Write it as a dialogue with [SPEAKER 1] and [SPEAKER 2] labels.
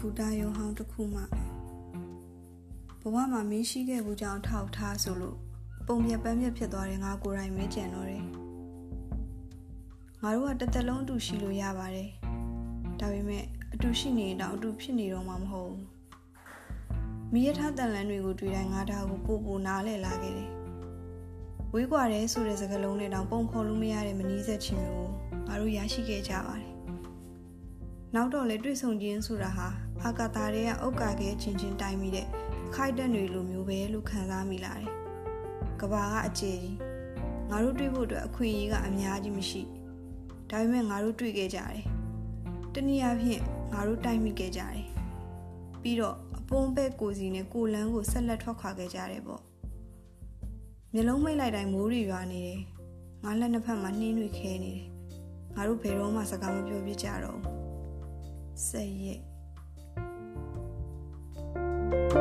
[SPEAKER 1] ဘူတာယုံဟောင်းတစ်ခုမှဘဝမှာမင်းရှိခဲ့ဘူးကြောင့်ထောက်ထားဆိုလို့ပုံပြပန်းပြဖြစ်သွားတယ်ငါကိုယ်တိုင်မဲကြံတော့တယ်ငါတို့ကတစ်သက်လုံးအတူရှိလို့ရပါတယ်ဒါပေမဲ့အတူရှိနေတော့အတူဖြစ်နေတော့မှမဟုတ်ဘူးမိရထားတန်လန်းတွေကိုတွေ့တိုင်းငါဒါကိုပို့ပို့နားလဲလာခဲ့တယ်ဝေးကွာတယ်ဆိုတဲ့စကားလုံးနဲ့တောင်ပုံခေါ်လို့မရတဲ့မနီးဆက်ချင်းမျိုးငါတို့ရရှိခဲ့ကြပါတယ်နောက်တော့လေတွေ့ဆုံခြင်းဆိုတာဟာ အာကာတာတွေကဥက္ကာခဲချင်းချင်းတိုင်မိတဲ့အခိုက်အတန့်တွေလိုမျိုးပဲလို့ခံစားမိလာတယ်။ကဘာကအကျေကြီးငါတို့တွေ့ဖို့အတွက်အခွင့်အရေးကအများကြီးမရှိ။ဒါပေမဲ့ငါတို့တွေ့ခဲ့ကြတယ်။တနည်းအားဖြင့်ငါတို့တိုက်မိခဲ့ကြတယ်။ပြီးတော့အပွန်းပဲ့ကိုစီနဲ့ကိုလန်းကိုဆက်လက်ထွက်ခွာခဲ့ကြတယ်ပေါ့။မျိုးလုံးမိတ်လိုက်တိုင်းမိုးတွေရွာနေတယ်။ငါလက်နှစ်ဖက်မှာနှင်းတွေခဲနေတယ်။ငါတို့ဘယ်တော့မှစကားမပြောပြကြတော့ဘူး။ဆက်ရက် Bye.